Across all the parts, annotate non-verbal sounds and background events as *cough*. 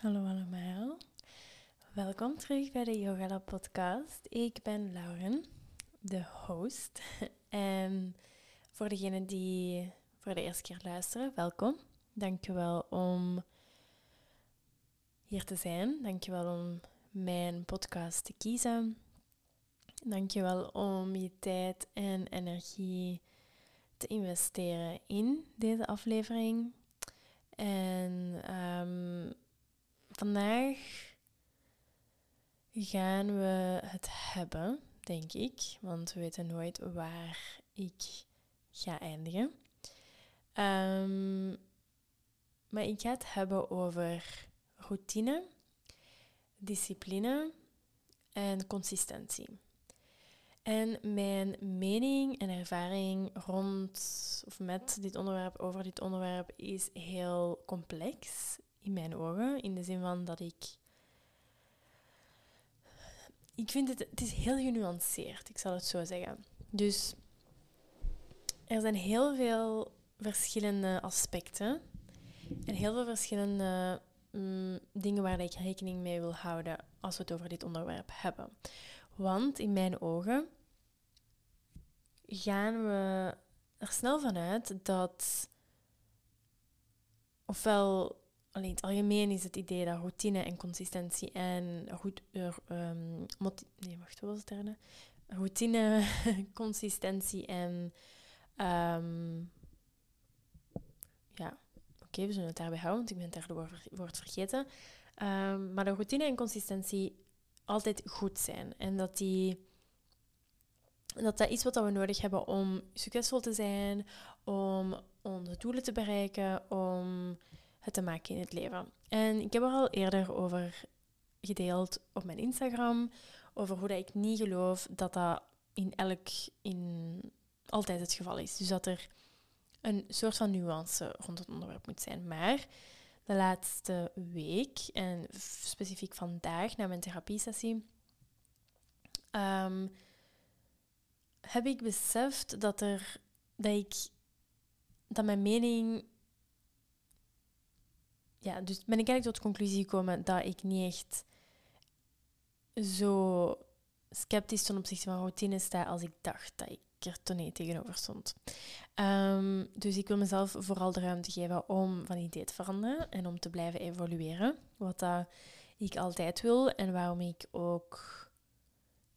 Hallo allemaal. Welkom terug bij de Yoga Lab podcast. Ik ben Lauren, de host. *laughs* En voor degenen die voor de eerste keer luisteren, welkom. Dankjewel om hier te zijn. Dankjewel om mijn podcast te kiezen. Dankjewel om je tijd en energie te investeren in deze aflevering. En um, vandaag gaan we het hebben, denk ik, want we weten nooit waar ik ga eindigen. Um, maar ik ga het hebben over routine, discipline en consistentie. En mijn mening en ervaring rond of met dit onderwerp, over dit onderwerp, is heel complex in mijn ogen. In de zin van dat ik. Ik vind het, het is heel genuanceerd, ik zal het zo zeggen. Dus er zijn heel veel verschillende aspecten en heel veel verschillende mm, dingen waar ik rekening mee wil houden als we het over dit onderwerp hebben. Want in mijn ogen gaan we er snel vanuit dat ofwel alleen het algemeen is het idee dat routine en consistentie en goed, uh, um, nee, wacht, wat was het derde? Routine, *laughs* consistentie en um, ja, oké, we zullen het daarbij houden, want ik ben het derde woord, woord vergeten. Um, maar de routine en consistentie altijd goed zijn en dat die dat dat iets wat we nodig hebben om succesvol te zijn, om onze doelen te bereiken, om het te maken in het leven. En ik heb er al eerder over gedeeld op mijn Instagram, over hoe dat ik niet geloof dat dat in elk, in altijd het geval is. Dus dat er een soort van nuance rond het onderwerp moet zijn. Maar de laatste week, en specifiek vandaag na mijn therapiesessie, um, heb ik beseft dat, er, dat, ik, dat mijn mening ja, dus ben ik eigenlijk tot de conclusie gekomen dat ik niet echt zo sceptisch ten opzichte van routine sta als ik dacht dat ik er toen tegenover stond. Um, dus ik wil mezelf vooral de ruimte geven om van idee te veranderen en om te blijven evolueren. Wat dat ik altijd wil en waarom ik ook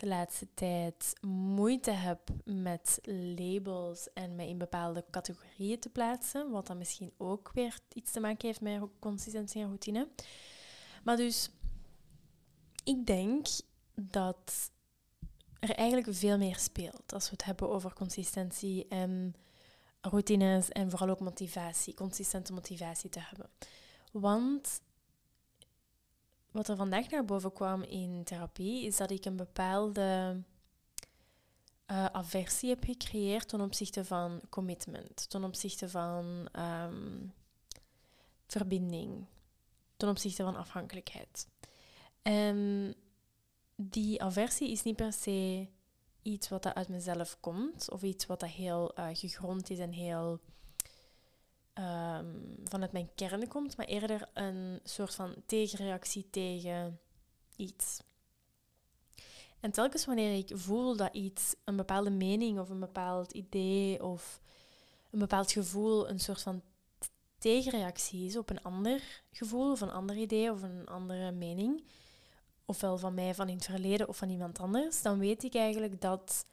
de laatste tijd moeite heb met labels en mij in bepaalde categorieën te plaatsen, wat dan misschien ook weer iets te maken heeft met consistentie en routine. Maar dus, ik denk dat er eigenlijk veel meer speelt als we het hebben over consistentie en routines en vooral ook motivatie, consistente motivatie te hebben. Want wat er vandaag naar boven kwam in therapie, is dat ik een bepaalde uh, aversie heb gecreëerd ten opzichte van commitment, ten opzichte van um, verbinding, ten opzichte van afhankelijkheid. En die aversie is niet per se iets wat uit mezelf komt, of iets wat dat heel uh, gegrond is en heel um, vanuit mijn kern komt, maar eerder een soort van tegenreactie tegen iets. En telkens wanneer ik voel dat iets, een bepaalde mening of een bepaald idee of een bepaald gevoel een soort van tegenreactie is op een ander gevoel of een ander idee of een andere mening, ofwel van mij van in het verleden of van iemand anders, dan weet ik eigenlijk dat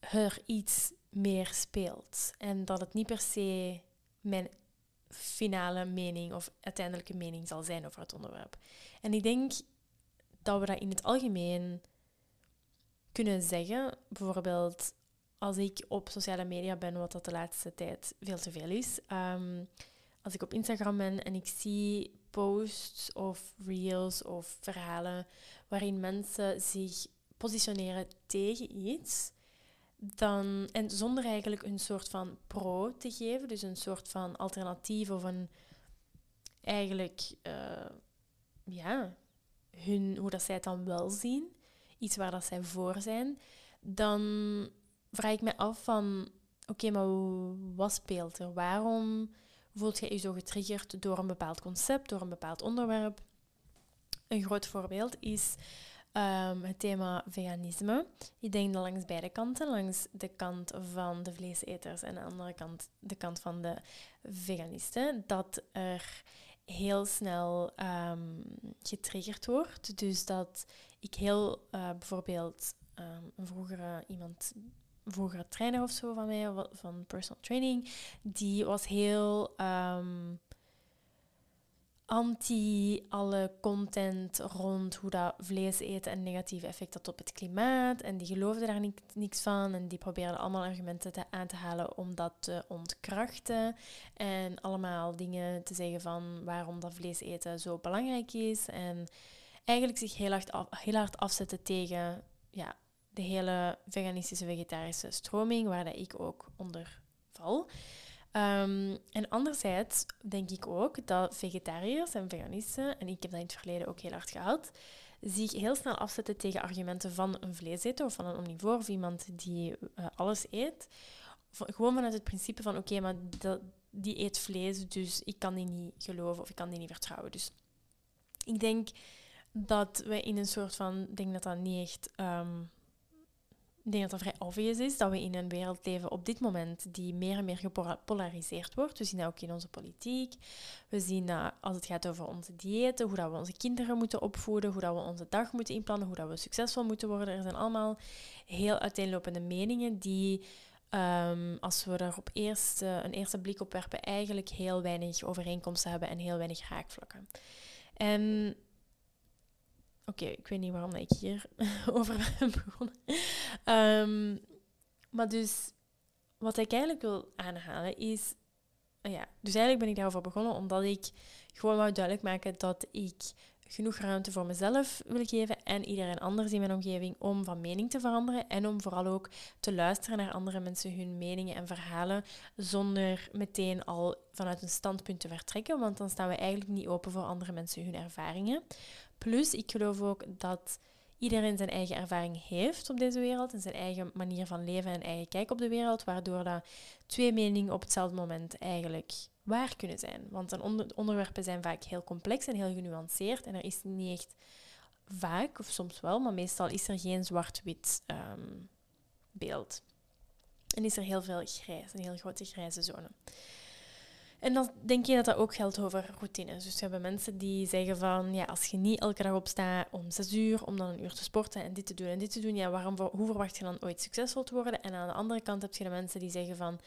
er iets meer speelt. En dat het niet per se mijn finale mening of uiteindelijke mening zal zijn over het onderwerp. En ik denk dat we dat in het algemeen kunnen zeggen. Bijvoorbeeld als ik op sociale media ben, wat dat de laatste tijd veel te veel is. Um, als ik op Instagram ben en ik zie posts of reels of verhalen waarin mensen zich positioneren tegen iets, dan, en zonder eigenlijk een soort van pro te geven, dus een soort van alternatief of een eigenlijk, uh, ja, hun, hoe dat zij het dan wel zien, iets waar dat zij voor zijn, dan vraag ik me af van, oké, maar wat speelt er? Waarom Voelt je je zo getriggerd door een bepaald concept, door een bepaald onderwerp? Een groot voorbeeld is ehm, het thema veganisme. Ik denk dat langs beide kanten, langs de kant van de vleeseters en de andere kant de kant van de veganisten, dat er heel snel um, getriggerd wordt. Dus dat ik heel uh, bijvoorbeeld um, een vroegere iemand, vroegere trainer of zo van mij, van personal training, die was heel anti alle content rond hoe dat vlees eten een negatief effect had op het klimaat. En die geloofde daar ni niks van. En die probeerde allemaal argumenten te, aan te halen om dat te ontkrachten. En allemaal dingen te zeggen van waarom dat vlees eten zo belangrijk is. En eigenlijk zich heel hard, heel hard afzetten tegen ja, de hele veganistische vegetarische stroming, waar dat ik ook onder val. Um, en anderzijds denk ik ook dat vegetariërs en veganisten, en ik heb dat in het verleden ook heel hard gehad, zich heel snel afzetten tegen argumenten van een vleeseter of van een omnivoor of iemand die uh, alles eet. Gewoon vanuit het principe van oké, maar die eet vlees, dus ik kan die niet geloven of ik kan die niet vertrouwen. Dus ik denk dat we in een soort van, denk dat dat niet echt um, ik denk dat het vrij obvious is dat we in een wereld leven op dit moment die meer en meer gepolariseerd wordt. We zien dat ook in onze politiek. We zien dat als het gaat over onze diëten, hoe dat we onze kinderen moeten opvoeden, hoe dat we onze dag moeten inplannen, hoe dat we succesvol moeten worden. Er zijn allemaal heel uiteenlopende meningen die, um, als we er op eerst, een eerste blik op werpen, eigenlijk heel weinig overeenkomsten hebben en heel weinig raakvlakken. En Oké, ik weet niet waarom ik hier *laughs* over *laughs* ben begonnen. Um, maar dus, wat ik eigenlijk wil aanhalen is... ja, dus eigenlijk ben ik daarover begonnen omdat ik gewoon wou duidelijk maken dat ik genoeg ruimte voor mezelf wil geven en iedereen anders in mijn omgeving om van mening te veranderen en om vooral ook te luisteren naar andere mensen hun meningen en verhalen zonder meteen al vanuit een standpunt te vertrekken, want dan staan we eigenlijk niet open voor andere mensen hun ervaringen. Plus, ik geloof ook dat iedereen zijn eigen ervaring heeft op deze wereld en zijn eigen manier van leven en eigen kijk op de wereld, waardoor dat twee meningen op hetzelfde moment eigenlijk waar kunnen zijn. Want onder onderwerpen zijn vaak heel complex en heel genuanceerd en er is niet echt vaak, of soms wel, maar meestal is er geen zwart-wit um, beeld. En is er heel veel grijs, een heel grote grijze zone. En dan denk je dat dat ook geldt over routines. Dus we hebben mensen die zeggen van, ja, als je niet elke dag opstaat om zes uur, om dan een uur te sporten en dit te doen en dit te doen, ja, waarom, hoe verwacht je dan ooit succesvol te worden? En aan de andere kant heb je de mensen die zeggen van,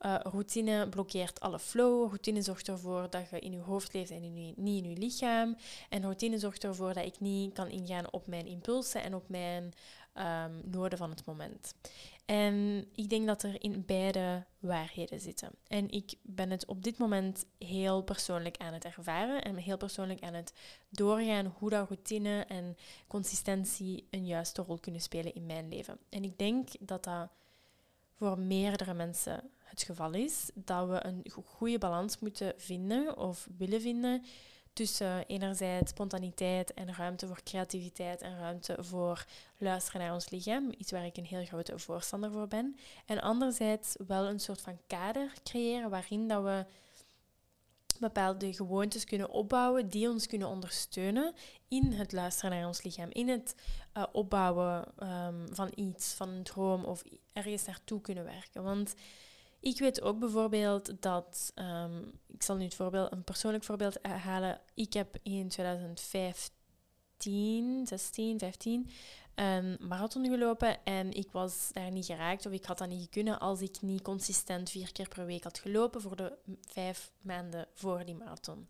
uh, routine blokkeert alle flow. Routine zorgt ervoor dat je in je hoofd leeft en in niet in je lichaam. En routine zorgt ervoor dat ik niet kan ingaan op mijn impulsen en op mijn um, noden van het moment. En ik denk dat er in beide waarheden zitten. En ik ben het op dit moment heel persoonlijk aan het ervaren en heel persoonlijk aan het doorgaan hoe dat routine en consistentie een juiste rol kunnen spelen in mijn leven. En ik denk dat dat voor meerdere mensen het geval is. Dat we een goede balans moeten vinden of willen vinden tussen enerzijds spontaniteit en ruimte voor creativiteit en ruimte voor luisteren naar ons lichaam, iets waar ik een heel grote voorstander voor ben. En anderzijds wel een soort van kader creëren waarin dat we bepaalde gewoontes kunnen opbouwen die ons kunnen ondersteunen in het luisteren naar ons lichaam, in het uh, opbouwen um, van iets, van een droom of ergens naartoe kunnen werken. Want ik weet ook bijvoorbeeld dat, um, ik zal nu het voorbeeld, een persoonlijk voorbeeld halen. Ik heb in 2015, 16, 15 een marathon gelopen en ik was daar niet geraakt of ik had dat niet kunnen als ik niet consistent vier keer per week had gelopen voor de vijf maanden voor die marathon.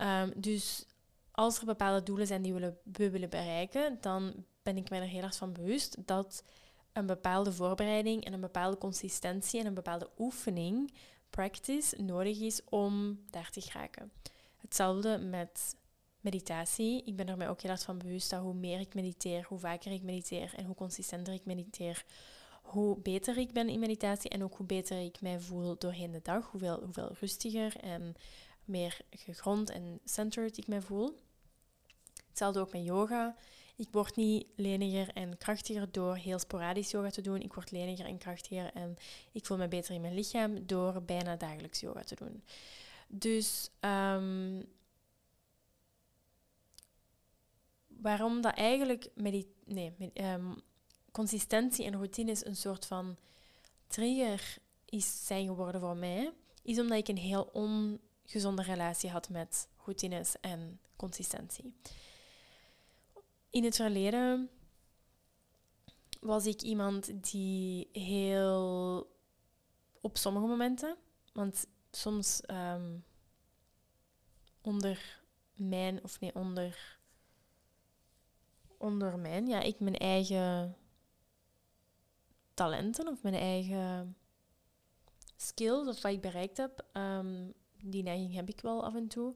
Um, dus als er bepaalde doelen zijn die we willen bereiken, dan ben ik mij er heel erg van bewust dat een bepaalde voorbereiding en een bepaalde consistentie en een bepaalde oefening, practice, nodig is om daar te geraken. Hetzelfde met meditatie. Ik ben er mij ook heel erg van bewust dat hoe meer ik mediteer, hoe vaker ik mediteer en hoe consistenter ik mediteer, hoe beter ik ben in meditatie en ook hoe beter ik mij voel doorheen de dag, hoeveel, hoeveel rustiger en meer gegrond en centered ik mij voel. Hetzelfde ook met yoga. Ik word niet leniger en krachtiger door heel sporadisch yoga te doen. Ik word leniger en krachtiger en ik voel me beter in mijn lichaam door bijna dagelijks yoga te doen. Dus um, waarom dat eigenlijk nee, um, consistentie en routines een soort van trigger is zijn geworden voor mij, is omdat ik een heel ongezonde relatie had met routines en consistentie. In het verleden was ik iemand die heel op sommige momenten, want soms um, onder mijn, of nee, onder, onder mijn, ja, ik mijn eigen talenten of mijn eigen skills of wat ik bereikt heb, um, die neiging heb ik wel af en toe.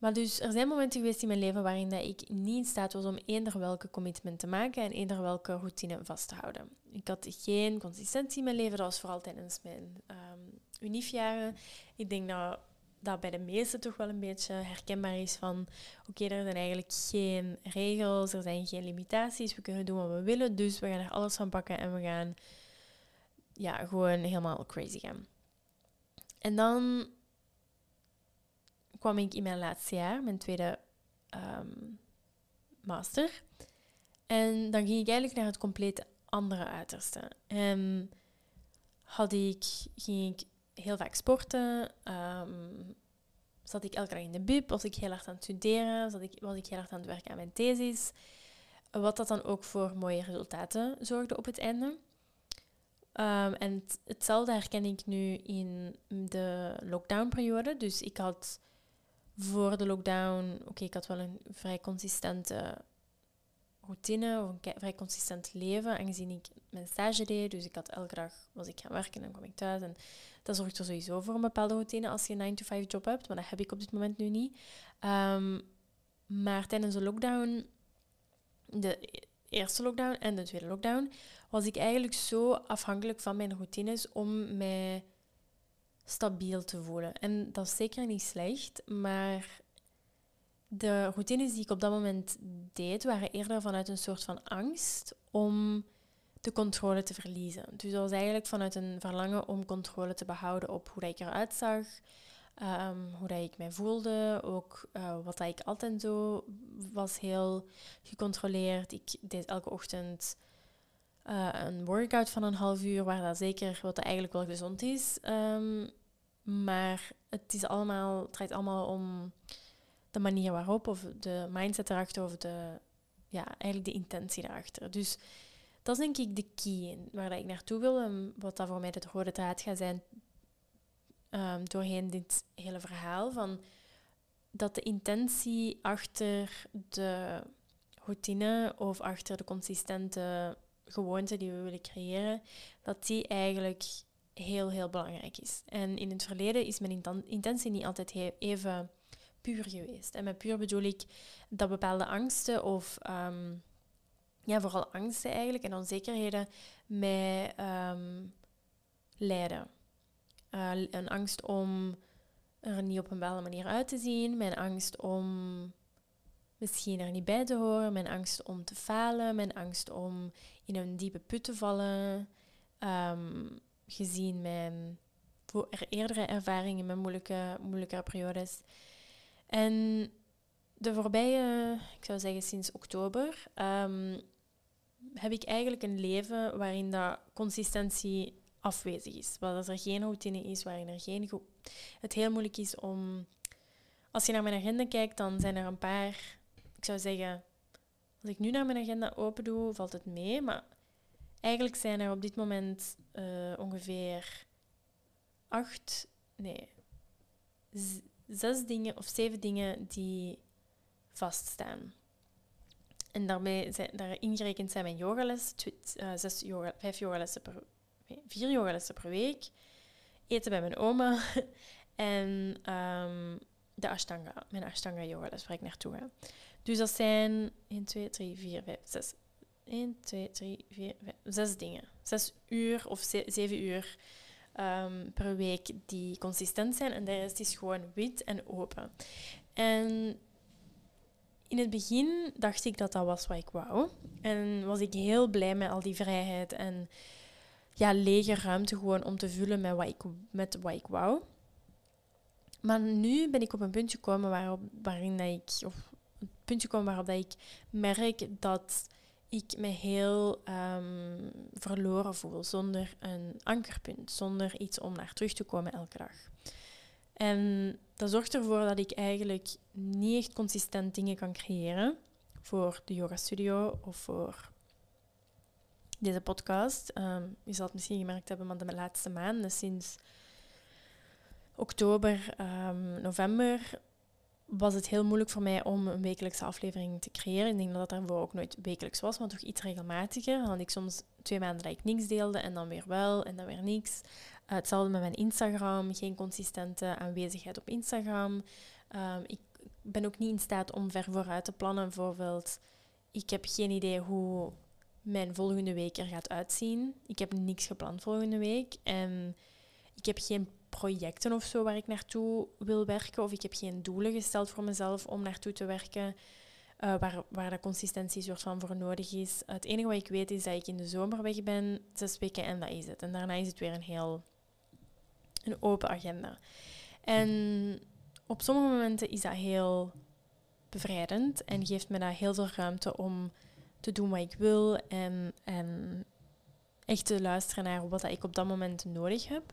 Maar dus er zijn momenten geweest in mijn leven waarin dat ik niet in staat was om eender welke commitment te maken en eender welke routine vast te houden. Ik had geen consistentie in mijn leven, dat was vooral tijdens mijn um, uniefjaren. Ik denk dat dat bij de meesten toch wel een beetje herkenbaar is van oké, er zijn eigenlijk geen regels, er zijn geen limitaties, we kunnen doen wat we willen, dus we gaan er alles van pakken en we gaan ja, gewoon helemaal crazy gaan. En dan kwam ik in mijn laatste jaar, mijn tweede um, master. En dan ging ik eigenlijk naar het compleet andere uiterste. En had ik, ging ik heel vaak sporten. Um, zat ik elke dag in de bib, was ik heel hard aan het studeren, zat ik, was ik heel hard aan het werken aan mijn thesis. Wat dat dan ook voor mooie resultaten zorgde op het einde. Um, en hetzelfde herken ik nu in de lockdown-periode. Dus ik had voor de lockdown, oké, ik had wel een vrij consistente routine, of een vrij consistent leven, aangezien ik mijn stage deed. Dus ik had elke dag was ik gaan werken en dan kwam ik thuis. En dat zorgt er sowieso voor een bepaalde routine als je een 9-to-5 job hebt, maar dat heb ik op dit moment nu niet. Um, maar tijdens de lockdown, de eerste lockdown en de tweede lockdown, was ik eigenlijk zo afhankelijk van mijn routines om mij stabiel te voelen. En dat is zeker niet slecht, maar de routines die ik op dat moment deed, waren eerder vanuit een soort van angst om de controle te verliezen. Dus dat was eigenlijk vanuit een verlangen om controle te behouden op hoe ik eruit zag, um, hoe dat ik mij voelde, ook uh, wat dat ik altijd zo was heel gecontroleerd. Ik deed elke ochtend uh, een workout van een half uur, waar dat zeker wat eigenlijk wel gezond is. Um, maar het is allemaal, het draait allemaal om de manier waarop, of de mindset erachter, of de, ja, eigenlijk de intentie erachter. Dus dat is denk ik de key waar ik naartoe wil en wat dat voor mij de rode draad gaat zijn um, doorheen dit hele verhaal. Van dat de intentie achter de routine of achter de consistente gewoonte die we willen creëren, dat die eigenlijk heel, heel belangrijk is. En in het verleden is mijn intentie niet altijd even puur geweest. En met puur bedoel ik dat bepaalde angsten of um, ja, vooral angsten eigenlijk en onzekerheden mij um, leiden. Uh, een angst om er niet op een bepaalde manier uit te zien, mijn angst om misschien er niet bij te horen, mijn angst om te falen, mijn angst om in een diepe put te vallen, um, gezien mijn eerdere ervaringen met moeilijke, moeilijke periodes. En de voorbije, ik zou zeggen sinds oktober, um, heb ik eigenlijk een leven waarin dat consistentie afwezig is. Waar er geen routine is, waarin er geen... Het heel moeilijk is om... Als je naar mijn agenda kijkt, dan zijn er een paar... Ik zou zeggen, als ik nu naar mijn agenda open doe, valt het mee. Maar eigenlijk zijn er op dit moment uh, ongeveer acht... Nee, zes dingen of zeven dingen die vaststaan. En daarmee zijn, daar ingerekend zijn mijn yogalessen, uh, zes yoga, vijf yogalessen per, nee, vier yogalessen per week, eten bij mijn oma *laughs* en um, de Ashtanga, mijn Ashtanga yogales waar ik naartoe ga. Dus dat zijn 1, 2, 3, 4, 5, 6. 1, 2, 3, 4, 5, 6 dingen. 6 uur of 7 uur um, per week die consistent zijn en de rest is gewoon wit en open. En in het begin dacht ik dat dat was wat ik wou. En was ik heel blij met al die vrijheid en ja, lege ruimte gewoon om te vullen met wat ik, met wat ik wou. Maar nu ben ik op een puntje gekomen waarop, waarin dat ik, of het puntje gekomen waarop dat ik merk dat ik me heel ehm, verloren voel, zonder een ankerpunt, zonder iets om naar terug te komen elke dag. En dat zorgt ervoor dat ik eigenlijk niet echt consistent dingen kan creëren voor de yoga studio of voor deze podcast. Um, je zal het misschien gemerkt hebben, maar de laatste maanden, sinds oktober, um, november, was het heel moeilijk voor mij om een wekelijkse aflevering te creëren. Ik denk dat dat daarvoor ook nooit wekelijks was, maar toch iets regelmatiger. Dan had ik soms twee maanden dat ik niks deelde en dan weer wel en dan weer niks. Uh, hetzelfde met mijn Instagram, geen consistente aanwezigheid op Instagram. Um, ik ben ook niet in staat om ver vooruit te plannen. Bijvoorbeeld, ik heb geen idee hoe mijn volgende week er gaat uitzien. Ik heb niks gepland volgende week. En ik heb geen projecten of zo waar ik naartoe wil werken. Of ik heb geen doelen gesteld voor mezelf om naartoe te werken. Uh, waar, waar de consistentie soort van voor nodig is. Het enige wat ik weet is dat ik in de zomer weg ben, zes weken en dat is het. En daarna is het weer een heel een open agenda. En op sommige momenten is dat heel bevrijdend en geeft me dat heel veel ruimte om te doen wat ik wil en, en echt te luisteren naar wat ik op dat moment nodig heb.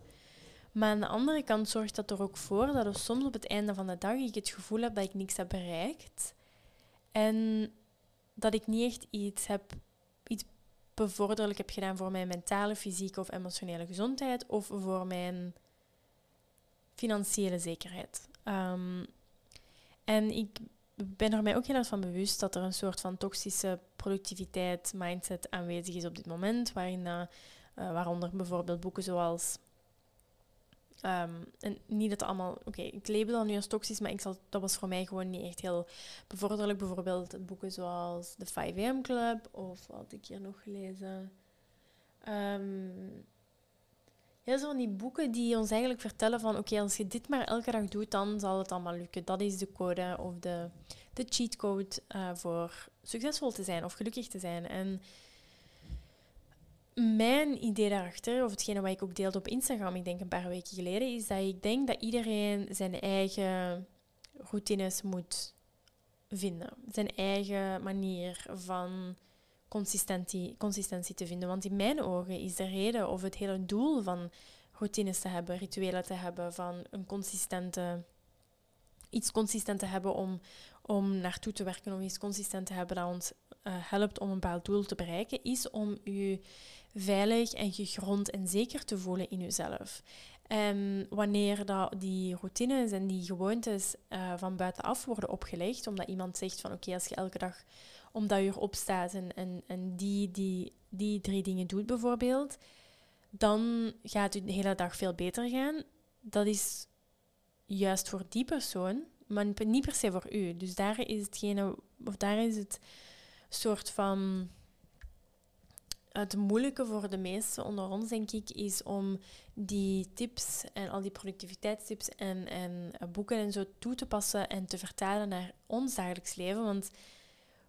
Maar aan de andere kant zorgt dat er ook voor dat er soms op het einde van de dag ik het gevoel heb dat ik niks heb bereikt. En dat ik niet echt iets heb, iets bevorderlijk heb gedaan voor mijn mentale, fysieke of emotionele gezondheid of voor mijn financiële zekerheid. Um, en ik ben er mij ook heel erg van bewust dat er een soort van toxische productiviteit mindset aanwezig is op dit moment, waarin, uh, waaronder bijvoorbeeld boeken zoals Um, en niet dat allemaal... Oké, ik label dat nu als toxisch, maar ik zal, dat was voor mij gewoon niet echt heel bevorderlijk. Bijvoorbeeld boeken zoals The 5am Club, of wat had ik hier nog gelezen? Um, heel zo van die boeken die ons eigenlijk vertellen van oké, als je dit maar elke dag doet, dan zal het allemaal lukken. Dat is de code of de, de cheatcode uh, voor succesvol te zijn of gelukkig te zijn. En mijn idee daarachter, of hetgene wat ik ook deelde op Instagram, ik denk een paar weken geleden, is dat ik denk dat iedereen zijn eigen routines moet vinden. Zijn eigen manier van consistentie, consistentie te vinden. Want in mijn ogen is de reden of het hele doel van routines te hebben, rituelen te hebben, van een consistente, iets consistent te hebben om, om naartoe te werken, of iets consistent te hebben dat ons uh, helpt om een bepaald doel te bereiken, is om je veilig en gegrond en zeker te voelen in jezelf. En wanneer dat die routines en die gewoontes uh, van buitenaf worden opgelegd, omdat iemand zegt van oké, als je elke dag om dat uur opstaat en, en, en die, die, die drie dingen doet bijvoorbeeld, dan gaat het de hele dag veel beter gaan. Dat is juist voor die persoon, maar niet per se voor u. Dus daar is hetgene, of daar is het soort van. Het moeilijke voor de meesten onder ons, denk ik, is om die tips en al die productiviteitstips en, en boeken en zo toe te passen en te vertalen naar ons dagelijks leven. Want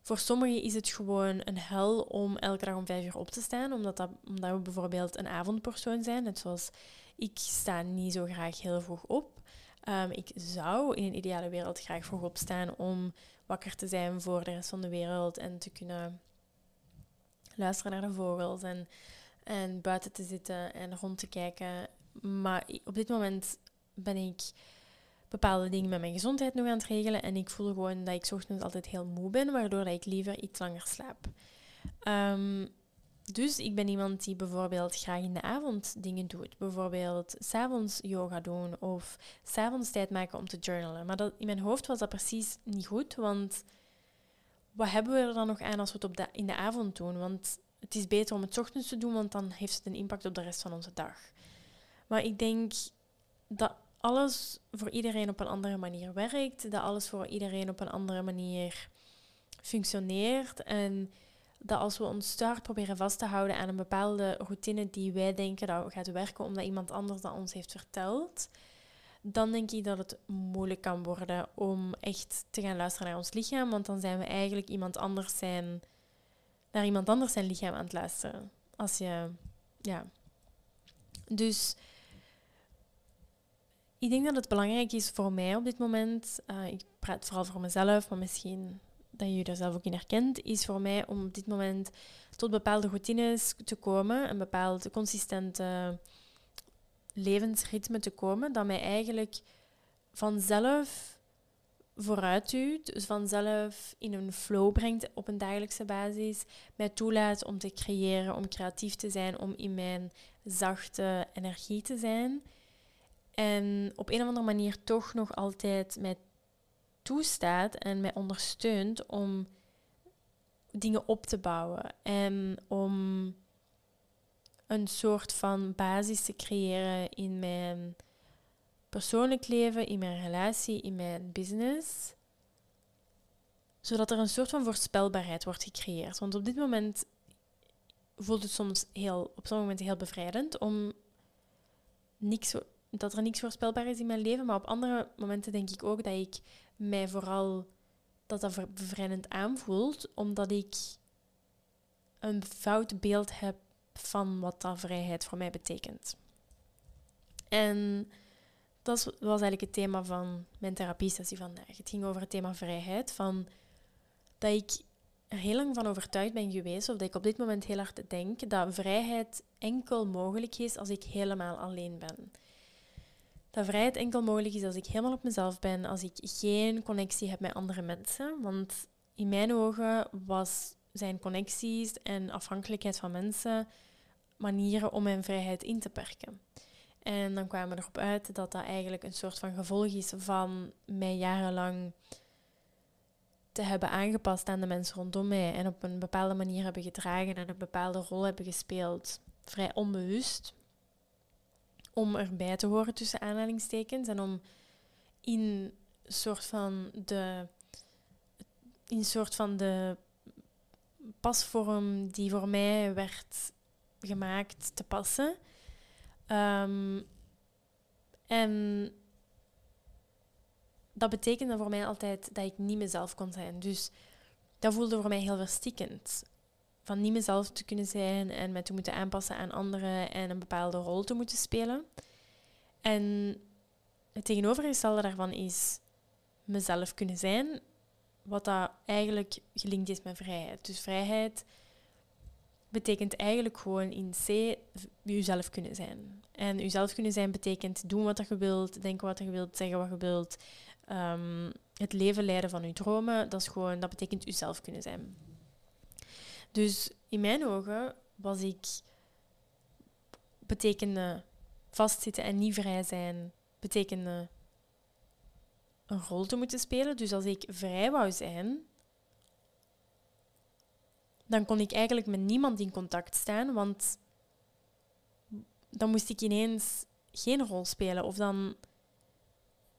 voor sommigen is het gewoon een hel om elke dag om vijf uur op te staan, omdat, dat, omdat we bijvoorbeeld een avondpersoon zijn. Net zoals ik sta niet zo graag heel vroeg op. Um, ik zou in een ideale wereld graag vroeg opstaan om wakker te zijn voor de rest van de wereld en te kunnen luisteren naar de vogels en, en buiten te zitten en rond te kijken. Maar op dit moment ben ik bepaalde dingen met mijn gezondheid nog aan het regelen. En ik voel gewoon dat ik ochtends altijd heel moe ben, waardoor ik liever iets langer slaap. Um, dus ik ben iemand die bijvoorbeeld graag in de avond dingen doet. Bijvoorbeeld s'avonds yoga doen of s'avonds tijd maken om te journalen. Maar dat, in mijn hoofd was dat precies niet goed, want wat hebben we er dan nog aan als we het op in de avond doen? Want het is beter om het ochtends te doen, want dan heeft het een impact op de rest van onze dag. Maar ik denk dat alles voor iedereen op een andere manier werkt, dat alles voor iedereen op een andere manier functioneert en dat als we ons start proberen vast te houden aan een bepaalde routine die wij denken dat gaat werken omdat iemand anders dat ons heeft verteld, dan denk ik dat het moeilijk kan worden om echt te gaan luisteren naar ons lichaam, want dan zijn we eigenlijk iemand anders zijn, naar iemand anders zijn lichaam aan het luisteren. Als je, ja. Dus ik denk dat het belangrijk is voor mij op dit moment, uh, ik praat vooral voor mezelf, maar misschien dat je er zelf ook in herkent, is voor mij om op dit moment tot bepaalde routines te komen, een bepaalde consistente levensritme te komen, dat mij eigenlijk vanzelf vooruit duwt, dus vanzelf in een flow brengt op een dagelijkse basis, mij toelaat om te creëren, om creatief te zijn, om in mijn zachte energie te zijn. En op een of andere manier toch nog altijd mij toestaat en mij ondersteunt om dingen op te bouwen en om een soort van basis te creëren in mijn persoonlijk leven, in mijn relatie, in mijn business. Zodat er een soort van voorspelbaarheid wordt gecreëerd. Want op dit moment voelt het soms heel, op sommige momenten heel bevrijdend om niks, dat er niks voorspelbaar is in mijn leven. Maar op andere momenten denk ik ook dat ik mij vooral dat dat bevrijdend aanvoelt, omdat ik een fout beeld heb van wat dat vrijheid voor mij betekent. En dat was eigenlijk het thema van mijn therapiesessie vandaag. Het ging over het thema vrijheid. Van dat ik er heel lang van overtuigd ben geweest, of dat ik op dit moment heel hard denk, dat vrijheid enkel mogelijk is als ik helemaal alleen ben. Dat vrijheid enkel mogelijk is als ik helemaal op mezelf ben, als ik geen connectie heb met andere mensen. Want in mijn ogen was, zijn connecties en afhankelijkheid van mensen manieren om mijn vrijheid in te perken. En dan kwamen we erop uit dat dat eigenlijk een soort van gevolg is van mij jarenlang te hebben aangepast aan de mensen rondom mij en op een bepaalde manier hebben gedragen en een bepaalde rol hebben gespeeld, vrij onbewust, om erbij te horen tussen aanhalingstekens en om in soort van de in soort van de pasvorm die voor mij werd gemaakt te passen. Um, en dat betekende voor mij altijd dat ik niet mezelf kon zijn. Dus dat voelde voor mij heel verstikkend. Van niet mezelf te kunnen zijn en mij te moeten aanpassen aan anderen en een bepaalde rol te moeten spelen. En het tegenovergestelde daarvan is mezelf kunnen zijn, wat dat eigenlijk gelinkt is met vrijheid. Dus vrijheid betekent eigenlijk gewoon in C jezelf kunnen zijn. En jezelf kunnen zijn betekent doen wat je wilt, denken wat je wilt, zeggen wat je wilt. Um, het leven leiden van je dromen, dat, is gewoon, dat betekent jezelf kunnen zijn. Dus in mijn ogen was ik betekende vastzitten en niet vrij zijn, betekende een rol te moeten spelen. Dus als ik vrij wou zijn, dan kon ik eigenlijk met niemand in contact staan, want dan moest ik ineens geen rol spelen. Of dan,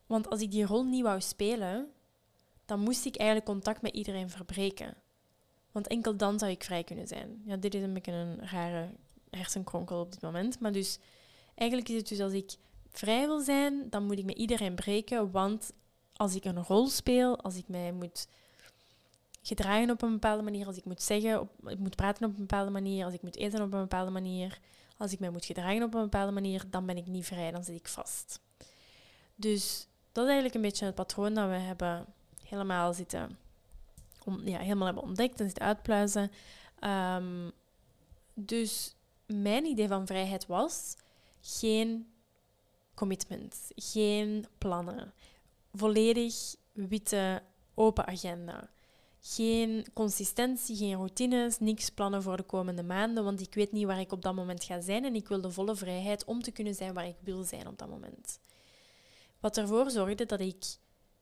want als ik die rol niet wou spelen, dan moest ik eigenlijk contact met iedereen verbreken. Want enkel dan zou ik vrij kunnen zijn. Ja, dit is een beetje een rare hersenkronkel op dit moment. Maar dus eigenlijk is het dus als ik vrij wil zijn, dan moet ik met iedereen breken. Want als ik een rol speel, als ik mij moet gedragen op een bepaalde manier, als ik moet zeggen, op, ik moet praten op een bepaalde manier, als ik moet eten op een bepaalde manier, als ik mij moet gedragen op een bepaalde manier, dan ben ik niet vrij, dan zit ik vast. Dus dat is eigenlijk een beetje het patroon dat we hebben helemaal zitten, om, ja, helemaal hebben ontdekt en zitten uitpluizen. Um, dus mijn idee van vrijheid was geen commitment, geen plannen, volledig witte open agenda. Geen consistentie, geen routines, niks plannen voor de komende maanden, want ik weet niet waar ik op dat moment ga zijn en ik wil de volle vrijheid om te kunnen zijn waar ik wil zijn op dat moment. Wat ervoor zorgde dat ik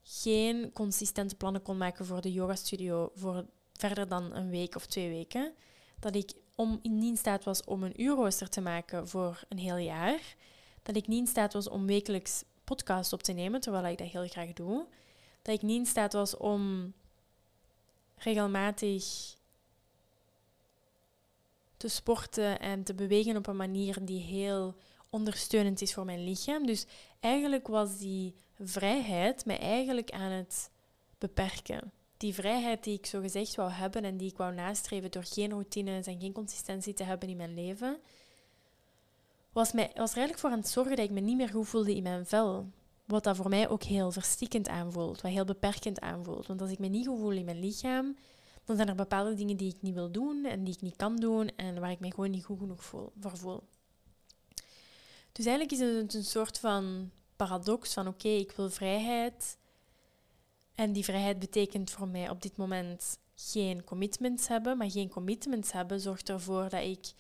geen consistente plannen kon maken voor de yoga studio voor verder dan een week of twee weken. Dat ik om, niet in staat was om een uurrooster te maken voor een heel jaar. Dat ik niet in staat was om wekelijks podcast op te nemen, terwijl ik dat heel graag doe. Dat ik niet in staat was om regelmatig te sporten en te bewegen op een manier die heel ondersteunend is voor mijn lichaam. Dus eigenlijk was die vrijheid mij eigenlijk aan het beperken. Die vrijheid die ik zo gezegd wou hebben en die ik wou nastreven door geen routines en geen consistentie te hebben in mijn leven, was, mij, was er eigenlijk voor aan het zorgen dat ik me niet meer goed voelde in mijn vel. Wat dat voor mij ook heel verstikkend aanvoelt, wat heel beperkend aanvoelt. Want als ik me niet goed voel in mijn lichaam, dan zijn er bepaalde dingen die ik niet wil doen en die ik niet kan doen en waar ik me gewoon niet goed genoeg voel, voor voel. Dus eigenlijk is het een soort van paradox van oké, ik wil vrijheid. En die vrijheid betekent voor mij op dit moment geen commitments hebben. Maar geen commitments hebben zorgt ervoor dat ik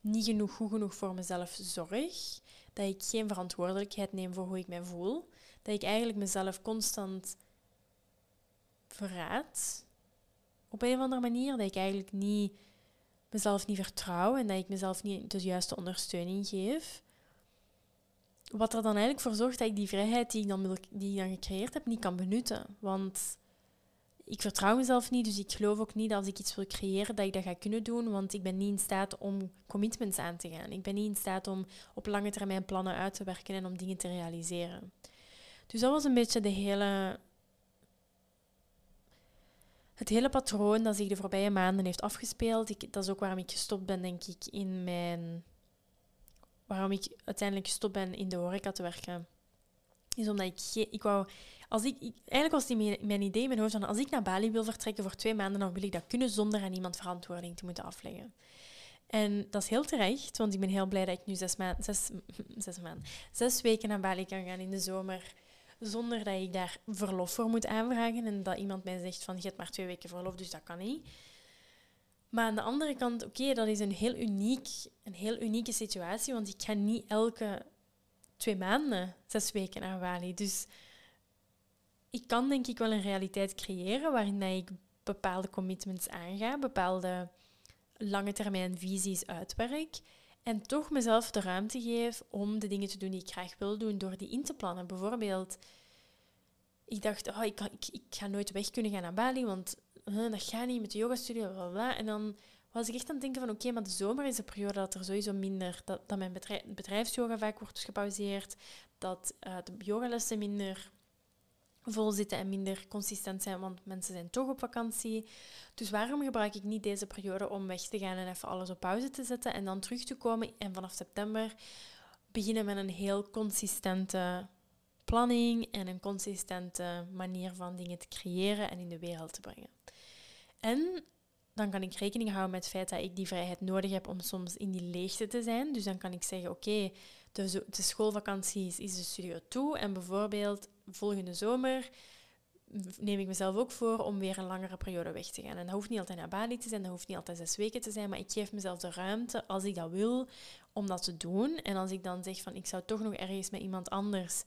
niet genoeg goed genoeg voor mezelf zorg. Dat ik geen verantwoordelijkheid neem voor hoe ik mij voel. Dat ik eigenlijk mezelf constant verraad. Op een of andere manier. Dat ik eigenlijk niet, mezelf niet vertrouw en dat ik mezelf niet de juiste ondersteuning geef. Wat er dan eigenlijk voor zorgt dat ik die vrijheid die ik dan, die ik dan gecreëerd heb, niet kan benutten. Want ik vertrouw mezelf niet, dus ik geloof ook niet dat als ik iets wil creëren, dat ik dat ga kunnen doen, want ik ben niet in staat om commitments aan te gaan. Ik ben niet in staat om op lange termijn plannen uit te werken en om dingen te realiseren. Dus dat was een beetje de hele, het hele patroon dat zich de voorbije maanden heeft afgespeeld. Dat is ook waarom ik gestopt ben, denk ik, in mijn... Waarom ik uiteindelijk gestopt ben in de horeca te werken. Is omdat ik... Ik als ik, eigenlijk was die mijn, mijn idee in mijn hoofd van als ik naar Bali wil vertrekken voor twee maanden, dan wil ik dat kunnen zonder aan iemand verantwoording te moeten afleggen. En dat is heel terecht, want ik ben heel blij dat ik nu zes, maanden, zes, *laughs* zes, maanden, zes weken naar Bali kan gaan in de zomer, zonder dat ik daar verlof voor moet aanvragen en dat iemand mij zegt van je hebt maar twee weken verlof, dus dat kan niet. Maar aan de andere kant, oké, dat is een heel, uniek, een heel unieke situatie, want ik ga niet elke twee maanden zes weken naar Bali. Dus ik kan denk ik wel een realiteit creëren waarin ik bepaalde commitments aanga, bepaalde lange termijn visies uitwerk en toch mezelf de ruimte geef om de dingen te doen die ik graag wil doen door die in te plannen. Bijvoorbeeld, ik dacht, oh, ik, ik, ik ga nooit weg kunnen gaan naar Bali, want dat gaat niet met de yogastudio. En dan was ik echt aan het denken van, oké, maar de zomer is de periode dat er sowieso minder, dat, mijn bedrijf, bedrijfsyoga vaak wordt gepauzeerd, dat uh, de yogalessen minder vol zitten en minder consistent zijn, want mensen zijn toch op vakantie. Dus waarom gebruik ik niet deze periode om weg te gaan en even alles op pauze te zetten en dan terug te komen en vanaf september beginnen met een heel consistente planning en een consistente manier van dingen te creëren en in de wereld te brengen. En dan kan ik rekening houden met het feit dat ik die vrijheid nodig heb om soms in die leegte te zijn. Dus dan kan ik zeggen, oké, de, de schoolvakantie is de studio toe en bijvoorbeeld volgende zomer neem ik mezelf ook voor om weer een langere periode weg te gaan. En dat hoeft niet altijd naar Bali te zijn, dat hoeft niet altijd zes weken te zijn, maar ik geef mezelf de ruimte, als ik dat wil, om dat te doen. En als ik dan zeg van, ik zou toch nog ergens met iemand anders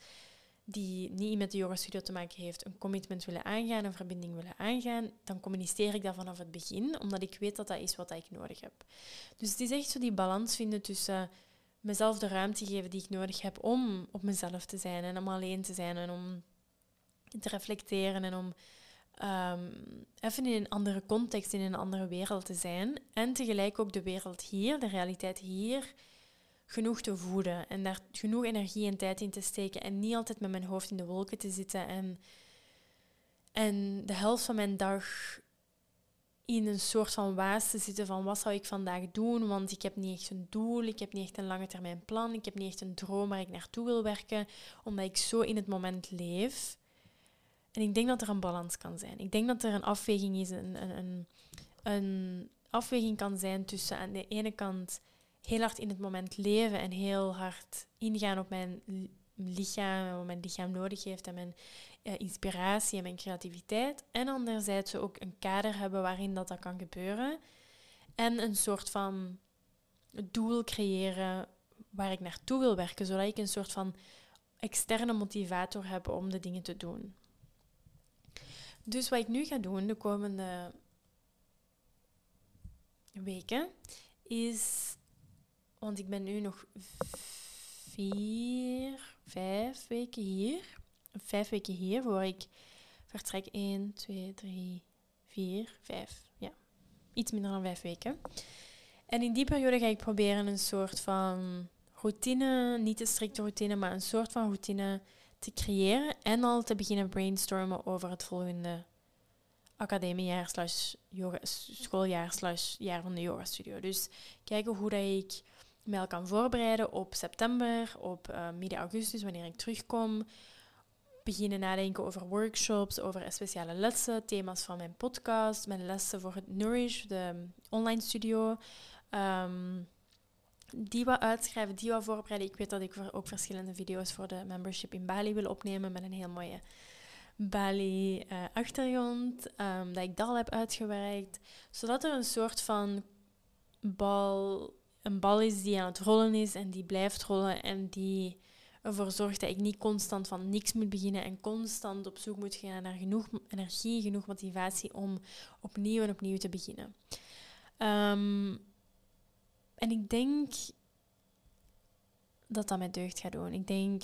die niet met de yoga studio te maken heeft, een commitment willen aangaan, een verbinding willen aangaan, dan communiceer ik dat vanaf het begin, omdat ik weet dat dat is wat ik nodig heb. Dus het is echt zo die balans vinden tussen mezelf de ruimte geven die ik nodig heb om op mezelf te zijn en om alleen te zijn en om te reflecteren en om um, even in een andere context, in een andere wereld te zijn. En tegelijk ook de wereld hier, de realiteit hier, genoeg te voeden en daar genoeg energie en tijd in te steken en niet altijd met mijn hoofd in de wolken te zitten en, en de helft van mijn dag in een soort van waas te zitten van wat zou ik vandaag doen, want ik heb niet echt een doel, ik heb niet echt een lange termijn plan, ik heb niet echt een droom waar ik naartoe wil werken, omdat ik zo in het moment leef. En ik denk dat er een balans kan zijn. Ik denk dat er een afweging is, een, een, een, een afweging kan zijn tussen aan de ene kant heel hard in het moment leven en heel hard ingaan op mijn lichaam, wat mijn lichaam nodig heeft en mijn inspiratie en mijn creativiteit. En anderzijds ook een kader hebben waarin dat, dat kan gebeuren. En een soort van doel creëren waar ik naartoe wil werken, zodat ik een soort van externe motivator heb om de dingen te doen. Dus wat ik nu ga doen de komende weken is, want ik ben nu nog vier, vijf weken hier vijf weken hier voor ik vertrek 1, 2, 3, 4, 5. Ja, iets minder dan vijf weken. En in die periode ga ik proberen een soort van routine, niet een strikte routine, maar een soort van routine te creëren en al te beginnen brainstormen over het volgende academiejaar schooljaar slash jaar van de yoga studio. Dus kijken hoe dat ik mij al kan voorbereiden op september, op uh, midden augustus, wanneer ik terugkom. Beginnen nadenken over workshops, over speciale lessen, thema's van mijn podcast, mijn lessen voor het Nourish, de online studio. Um, die wat uitschrijven, die wat voorbereiden. Ik weet dat ik ook verschillende video's voor de membership in Bali wil opnemen met een heel mooie Bali-achtergrond. Eh, um, dat ik dat al heb uitgewerkt. Zodat er een soort van bal, een bal is die aan het rollen is en die blijft rollen en die ervoor zorgt dat ik niet constant van niks moet beginnen en constant op zoek moet gaan naar genoeg energie, genoeg motivatie om opnieuw en opnieuw te beginnen. Um, en ik denk dat dat mij deugd gaat doen. Ik denk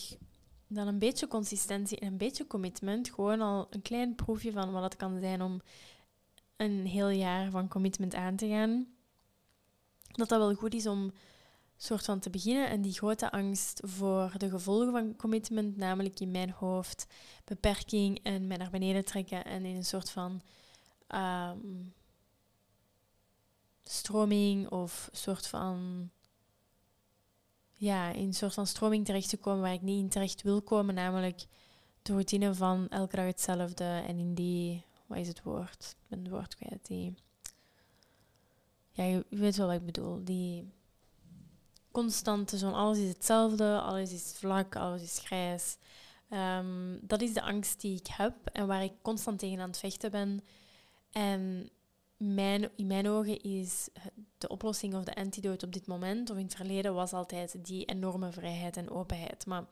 dat een beetje consistentie en een beetje commitment, gewoon al een klein proefje van wat het kan zijn om een heel jaar van commitment aan te gaan, dat dat wel goed is om soort van te beginnen en die grote angst voor de gevolgen van commitment, namelijk in mijn hoofd beperking en mij naar beneden trekken en in een soort van um, stroming of soort van ja, in een soort van stroming terecht te komen waar ik niet in terecht wil komen, namelijk de routine van elke dag hetzelfde en in die, wat is het woord? Ik ben het woord kwijt, die, ja, je weet wel wat ik bedoel, die constante, zo'n alles is hetzelfde, alles is vlak, alles is grijs. Um, dat is de angst die ik heb en waar ik constant tegen aan het vechten ben. En mijn, in mijn ogen is de oplossing of de antidote op dit moment, of in het verleden, was altijd die enorme vrijheid en openheid. Maar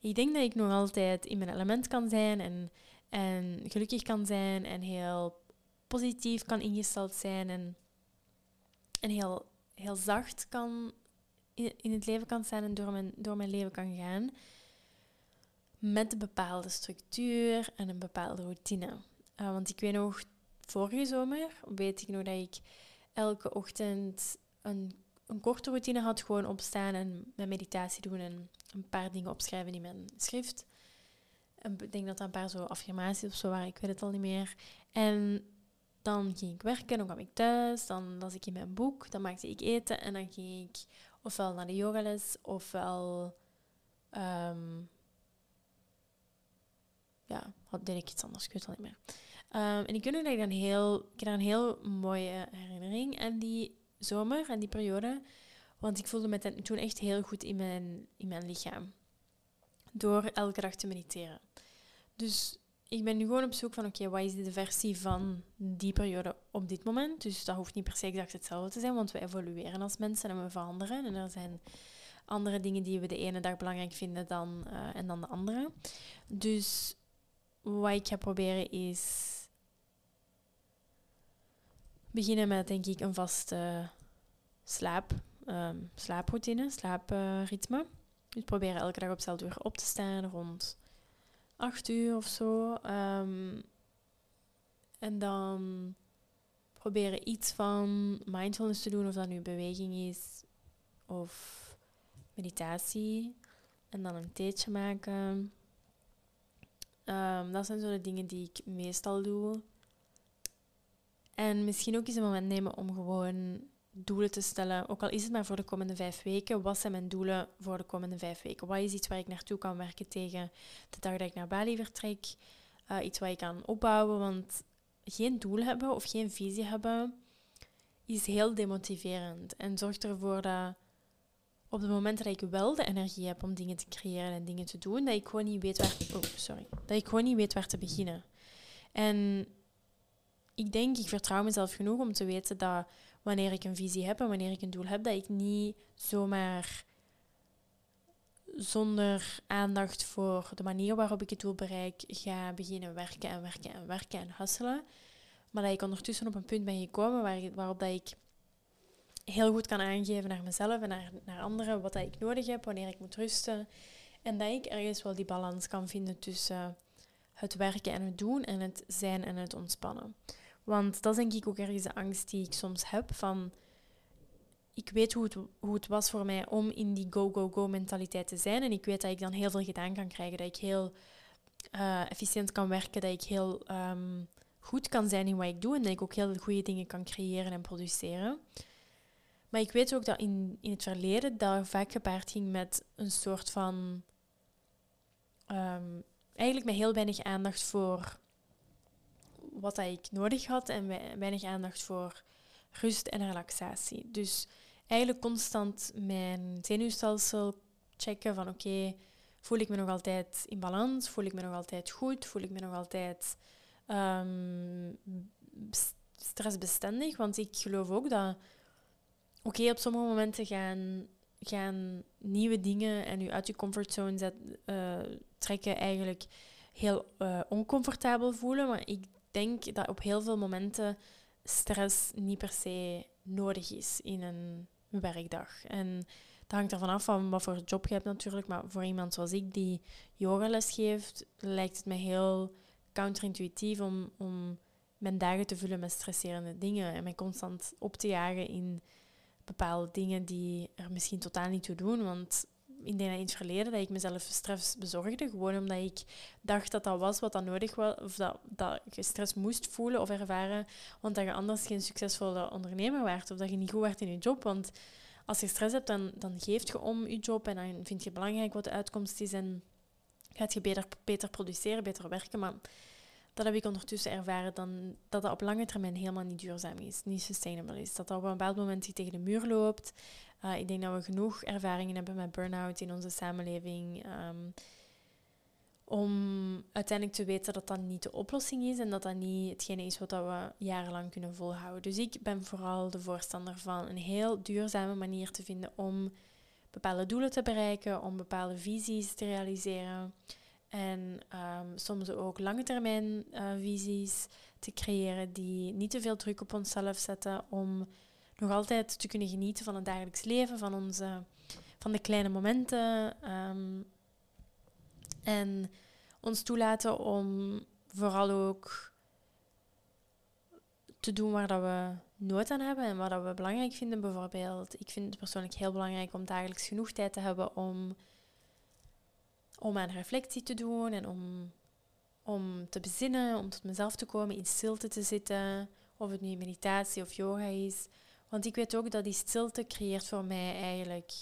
ik denk dat ik nog altijd in mijn element kan zijn en, en gelukkig kan zijn en heel positief kan ingesteld zijn en, en heel, heel zacht kan in, het leven kan zijn en door mijn, door mijn leven kan gaan. Met een bepaalde structuur en een bepaalde routine. Uh, want ik weet nog, vorige zomer weet ik nog dat ik elke ochtend een, een korte routine had. Gewoon opstaan en mijn meditatie doen en een paar dingen opschrijven in mijn schrift. Ik denk dat dat een paar zo affirmaties of zo waren, ik weet het al niet meer. En dan ging ik werken, dan kwam ik thuis, dan las ik in mijn boek, dan maakte ik eten en dan ging ik ofwel naar de yogales ofwel um, ja, deed ik iets anders, ik weet het al niet meer. Um, en ik dan heel, heb een heel mooie herinnering aan die zomer, aan die periode. Want ik voelde me toen echt heel goed in mijn, in mijn lichaam. Door elke dag te mediteren. Dus ik ben nu gewoon op zoek van, oké, wat is de versie van die periode op dit moment? Dus dat hoeft niet per se exact hetzelfde te zijn, want we evolueren als mensen en we veranderen. En er zijn andere dingen die we de ene dag belangrijk vinden dan, uh, en dan de andere. Dus wat ik ga proberen is beginnen met, denk ik, een vaste slaap, um, slaaproutine, slaapritme. dus proberen elke dag op hetzelfde uur op te staan, rond 8 uur of zo. Um, en dan proberen iets van mindfulness te doen, of dat nu beweging is of meditatie. En dan een theetje maken. Um, dat zijn zo de dingen die ik meestal doe. En misschien ook eens een moment nemen om gewoon doelen te stellen. Ook al is het maar voor de komende vijf weken. Wat zijn mijn doelen voor de komende vijf weken? Wat is iets waar ik naartoe kan werken tegen de dag dat ik naar Bali vertrek? Uh, iets wat ik kan opbouwen. Want geen doel hebben of geen visie hebben is heel demotiverend. En zorgt ervoor dat op de momenten dat ik wel de energie heb om dingen te creëren en dingen te doen, dat ik gewoon niet weet waar, oh, sorry, dat ik gewoon niet weet waar te beginnen. En ik denk, ik vertrouw mezelf genoeg om te weten dat wanneer ik een visie heb en wanneer ik een doel heb, dat ik niet zomaar zonder aandacht voor de manier waarop ik het doel bereik ga beginnen werken en werken en werken en hustelen. Maar dat ik ondertussen op een punt ben gekomen waar, waarop dat ik heel goed kan aangeven naar mezelf en naar, naar anderen wat dat ik nodig heb, wanneer ik moet rusten. En dat ik ergens wel die balans kan vinden tussen het werken en het doen en het zijn en het ontspannen. Want dat is denk ik ook ergens de angst die ik soms heb van... ik weet hoe het, hoe het was voor mij om in die go-go-go mentaliteit te zijn. En ik weet dat ik dan heel veel gedaan kan krijgen. Dat ik heel uh, efficiënt kan werken. Dat ik heel ehm, goed kan zijn in wat ik doe. En dat ik ook heel goede dingen kan creëren en produceren. Maar ik weet ook dat in, in het verleden dat vaak gepaard ging met een soort van... Um, eigenlijk met heel weinig aandacht voor wat ik nodig had en weinig aandacht voor rust en relaxatie. Dus eigenlijk constant mijn zenuwstelsel checken van oké, voel ik me nog altijd in balans? Voel ik me nog altijd goed? Voel ik me nog altijd um, stressbestendig? Want ik geloof ook dat oké, op sommige momenten gaan, gaan nieuwe dingen en u uit je comfortzone zet, uh, trekken eigenlijk heel uh, oncomfortabel voelen. Maar ik denk dat op heel veel momenten stress niet per se nodig is in een werkdag. En dat hangt ervan af van wat voor job je hebt natuurlijk. Maar voor iemand zoals ik die yogales geeft, lijkt het me heel counterintuïtief om, om mijn dagen te vullen met stresserende dingen. En mij constant op te jagen in bepaalde dingen die er misschien totaal niet toe doen. Want ik denk dat in het verleden dat ik mezelf stress bezorgde, gewoon omdat ik dacht dat dat was wat dat nodig was, of dat, dat je stress moest voelen of ervaren, want dat je anders geen succesvolle ondernemer werd, of dat je niet goed werd in je job. Want als je stress hebt, dan, dan geeft je om je job en dan vind je belangrijk wat de uitkomst is en gaat je beter, beter produceren, beter werken. Maar dat heb ik ondertussen ervaren dan, dat dat op lange termijn helemaal niet duurzaam is, niet sustainable is. Dat dat op een bepaald moment tegen de muur loopt. Uh, ik denk dat we genoeg ervaringen hebben met burn-out in onze samenleving. Um, om uiteindelijk te weten dat dat niet de oplossing is en dat dat niet hetgene is wat we jarenlang kunnen volhouden. Dus ik ben vooral de voorstander van een heel duurzame manier te vinden om bepaalde doelen te bereiken, om bepaalde visies te realiseren. En um, soms ook lange termijn uh, visies te creëren die niet te veel druk op onszelf zetten om nog altijd te kunnen genieten van het dagelijks leven, van, onze, van de kleine momenten. Ehm, en ons toelaten om vooral ook te doen waar dat we nood aan hebben en wat dat we belangrijk vinden. Bijvoorbeeld, ik vind het persoonlijk heel belangrijk om dagelijks genoeg tijd te hebben om, om aan reflectie te doen en om, om te bezinnen, om tot mezelf te komen, in stilte te zitten. Of het nu meditatie of yoga is. Want ik weet ook dat die stilte creëert voor mij eigenlijk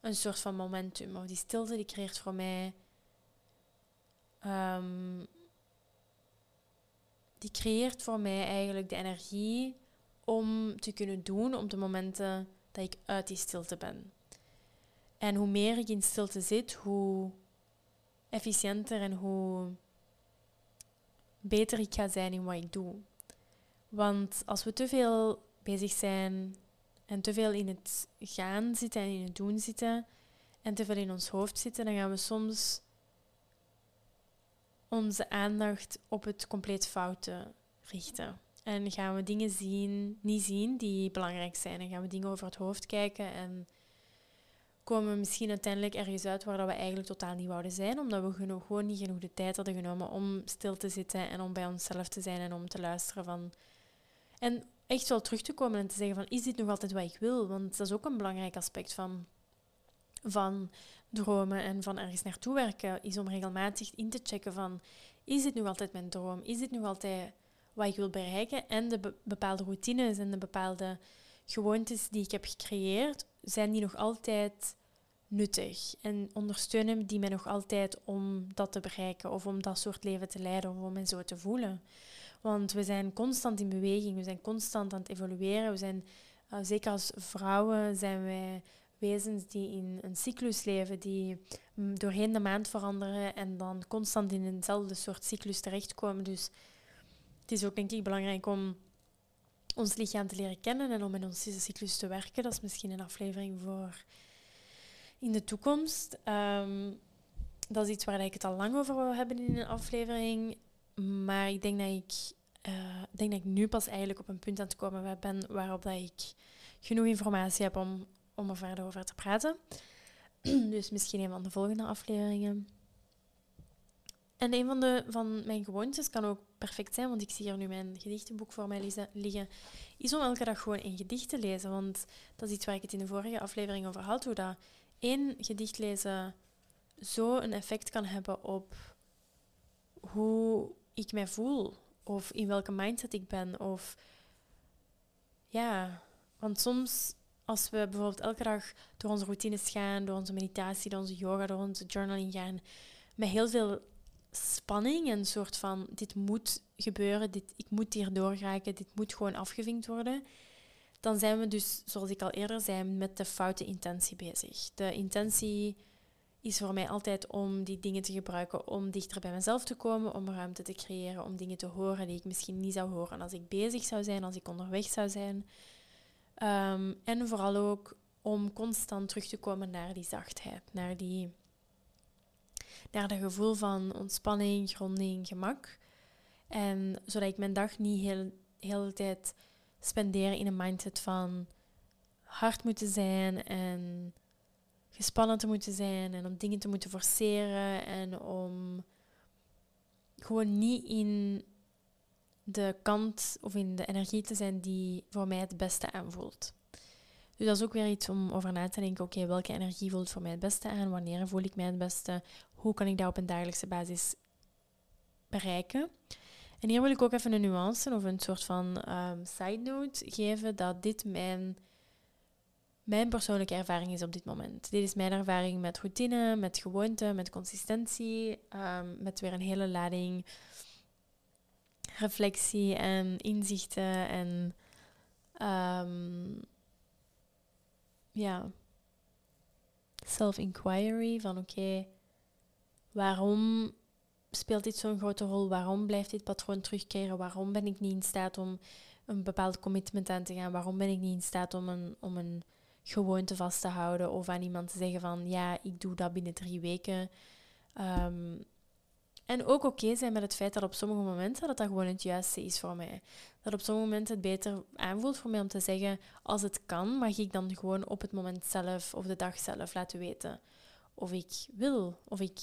een soort van momentum. Of die stilte die creëert voor mij. Ehm, die creëert voor mij eigenlijk de energie om te kunnen doen op de momenten dat ik uit die stilte ben. En hoe meer ik in stilte zit, hoe efficiënter en hoe beter ik ga zijn in wat ik doe. Want als we te veel bezig zijn en te veel in het gaan zitten en in het doen zitten en te veel in ons hoofd zitten, dan gaan we soms onze aandacht op het compleet foute richten. En gaan we dingen zien, niet zien die belangrijk zijn. En gaan we dingen over het hoofd kijken en komen we misschien uiteindelijk ergens uit waar we eigenlijk totaal niet wouden zijn, omdat we gewoon niet genoeg de tijd hadden genomen om stil te zitten en om bij onszelf te zijn en om te luisteren van... En echt wel terug te komen en te zeggen van, is dit nog altijd wat ik wil? Want dat is ook een belangrijk aspect van, van dromen en van ergens naartoe werken, is om regelmatig in te checken van, is dit nog altijd mijn droom? Is dit nog altijd wat ik wil bereiken? En de bepaalde routines en de bepaalde gewoontes die ik heb gecreëerd, zijn die nog altijd nuttig en ondersteunen die mij nog altijd om dat te bereiken of om dat soort leven te leiden of om me zo te voelen. Want we zijn constant in beweging, we zijn constant aan het evolueren. We zijn, uh, zeker als vrouwen zijn wij wezens die in een cyclus leven, die mm, doorheen de maand veranderen en dan constant in eenzelfde soort cyclus terechtkomen. Dus het is ook denk ik belangrijk om ons lichaam te leren kennen en om in onze cyclus te werken. Dat is misschien een aflevering voor in de toekomst. Um, dat is iets waar ik het al lang over wil hebben in een aflevering. Maar ik denk dat ik, uh, denk dat ik nu pas eigenlijk op een punt aan het komen ben waarop dat ik genoeg informatie heb om, om er verder over te praten. *clears throat* dus misschien een van de volgende afleveringen. En een van, de, van mijn gewoontes kan ook perfect zijn, want ik zie hier nu mijn gedichtenboek voor mij liggen, is om elke dag gewoon een gedicht te lezen. Want dat is iets waar ik het in de vorige aflevering over had, hoe dat één gedicht lezen zo een effect kan hebben op hoe ik mij voel, of in welke mindset ik ben, of ja, want soms als we bijvoorbeeld elke dag door onze routines gaan, door onze meditatie, door onze yoga, door onze journaling gaan, met heel veel spanning en soort van dit moet gebeuren, dit, ik moet hier doorgeraken, dit moet gewoon afgevinkt worden, dan zijn we dus, zoals ik al eerder zei, met de foute intentie bezig. De intentie is voor mij altijd om die dingen te gebruiken om dichter bij mezelf te komen, om ruimte te creëren, om dingen te horen die ik misschien niet zou horen als ik bezig zou zijn, als ik onderweg zou zijn. Ehm, en vooral ook om constant terug te komen naar die zachtheid, naar, die, naar dat gevoel van ontspanning, gronding, gemak. En zodat ik mijn dag niet heel, heel de tijd spendeer in een mindset van hard moeten zijn en gespannen te moeten zijn en om dingen te moeten forceren en om gewoon niet in de kant of in de energie te zijn die voor mij het beste aanvoelt. Dus dat is ook weer iets om over na te denken. Oké, welke energie voelt voor mij het beste aan? Wanneer voel ik mij het beste? Hoe kan ik dat op een dagelijkse basis bereiken? En hier wil ik ook even een nuance of een soort van um, side note geven dat dit mijn, mijn persoonlijke ervaring is op dit moment. Dit is mijn ervaring met routine, met gewoonte, met consistentie, um, met weer een hele lading reflectie en inzichten en um, ja, self-inquiry van oké, waarom speelt dit zo'n grote rol? Waarom blijft dit patroon terugkeren? Waarom ben ik niet in staat om een bepaald commitment aan te gaan? Waarom ben ik niet in staat om een, om een gewoonte vast te houden of aan iemand te zeggen van ja, ik doe dat binnen drie weken? Um, en ook oké zijn met het feit dat op sommige momenten dat dat gewoon het juiste is voor mij. Dat op sommige momenten het beter aanvoelt voor mij om te zeggen, als het kan, mag ik dan gewoon op het moment zelf of de dag zelf laten weten of ik wil, of ik,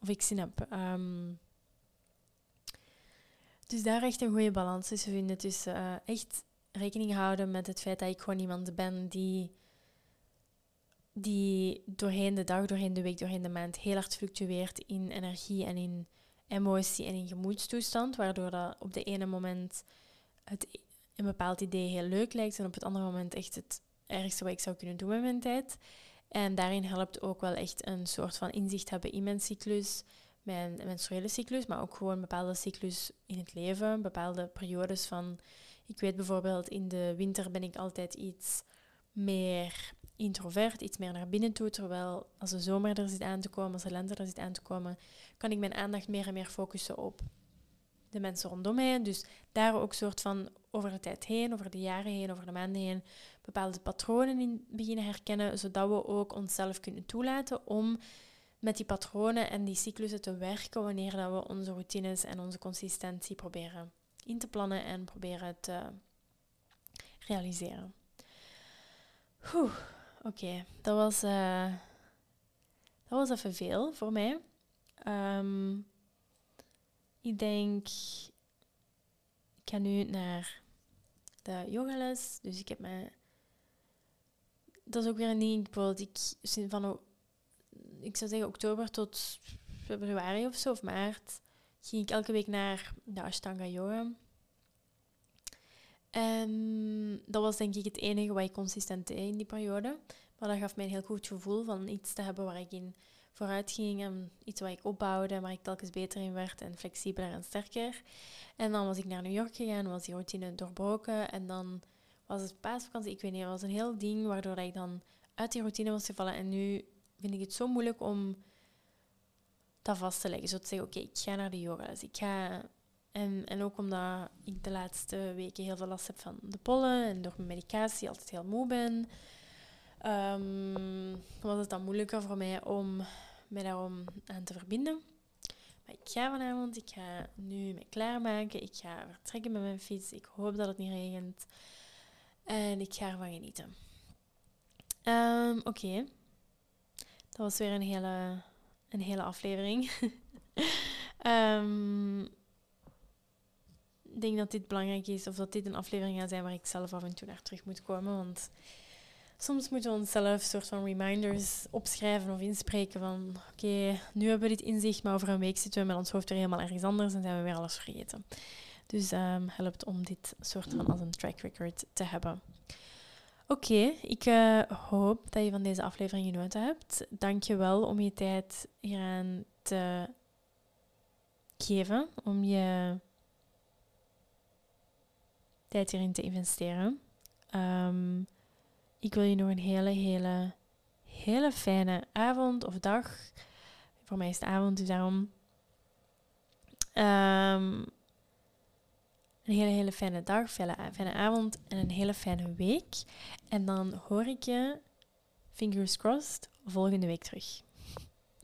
of ik zin heb. Ehm, dus daar echt een goede balans tussen vinden. Uh, echt rekening houden met het feit dat ik gewoon iemand ben die, die doorheen de dag, doorheen de week, doorheen de maand heel hard fluctueert in energie en in emotie en in gemoedstoestand, waardoor dat op de ene moment het een bepaald idee heel leuk lijkt en op het andere moment echt het ergste wat ik zou kunnen doen met mijn tijd. En daarin helpt ook wel echt een soort van inzicht hebben in mijn cyclus, mijn menstruele cyclus, maar ook gewoon bepaalde cyclus in het leven, bepaalde periodes van... Ik weet bijvoorbeeld, in de winter ben ik altijd iets meer introvert, iets meer naar binnen toe. Terwijl als de zomer er zit aan te komen, als de lente er zit aan te komen, kan ik mijn aandacht meer en meer focussen op de mensen rondom mij. Dus daar ook soort van over de tijd heen, over de jaren heen, over de maanden heen, bepaalde patronen in beginnen herkennen, zodat we ook onszelf kunnen toelaten om met die patronen en die cyclussen te werken wanneer dat we onze routines en onze consistentie proberen in te plannen en proberen te realiseren. Oké. Dat, was, uh, dat was even veel voor mij. Um, ik denk, ik ga nu naar de yogales. Dus ik heb me... Dat is ook weer een ding. Bijvoorbeeld, ik van, ik zou zeggen oktober tot februari of zo, of maart, ging ik elke week naar de Ashtanga Yoga. En dat was denk ik het enige wat ik consistent deed in die periode. Maar dat gaf mij een heel goed gevoel van iets te hebben waar ik in vooruit ging. En iets wat ik opbouwde, waar ik telkens beter in werd en flexibeler en sterker. En dan was ik naar New York gegaan, was die routine doorbroken. En dan was het paasvakantie, ik weet niet, het was een heel ding waardoor ik dan uit die routine was gevallen. En nu vind ik het zo moeilijk om dat vast te leggen. Zo te zeggen, oké, ik ga naar de yoga. Dus ik ga en, en ook omdat ik de laatste weken heel veel last heb van de pollen en door mijn medicatie altijd heel moe ben, um, was het dan moeilijker voor mij om mij daarom aan te verbinden. Maar ik ga vanavond, ik ga nu me klaarmaken, ik ga vertrekken met mijn fiets, ik hoop dat het niet regent en ik ga ervan genieten. Um, Oké, dat was weer een hele, een hele aflevering. *laughs* Ehm, ik denk dat dit belangrijk is, of dat dit een aflevering gaat zijn waar ik zelf af en toe naar terug moet komen. Want soms moeten we onszelf soort van reminders opschrijven of inspreken van oké, nu hebben we dit inzicht, maar over een week zitten we met ons hoofd weer helemaal ergens anders en zijn we weer alles vergeten. Dus um, helpt om dit soort van als een track record te hebben. Oké, ik uh, hoop dat je van deze aflevering genoten hebt. Dank je wel om je tijd hieraan te geven, om je tijd hierin te investeren. Um, ik wil je nog een hele, hele, hele fijne avond of dag. Voor mij is het avond, dus daarom. Um, een hele, hele fijne dag, fijne avond en een hele fijne week. En dan hoor ik je, fingers crossed, volgende week terug.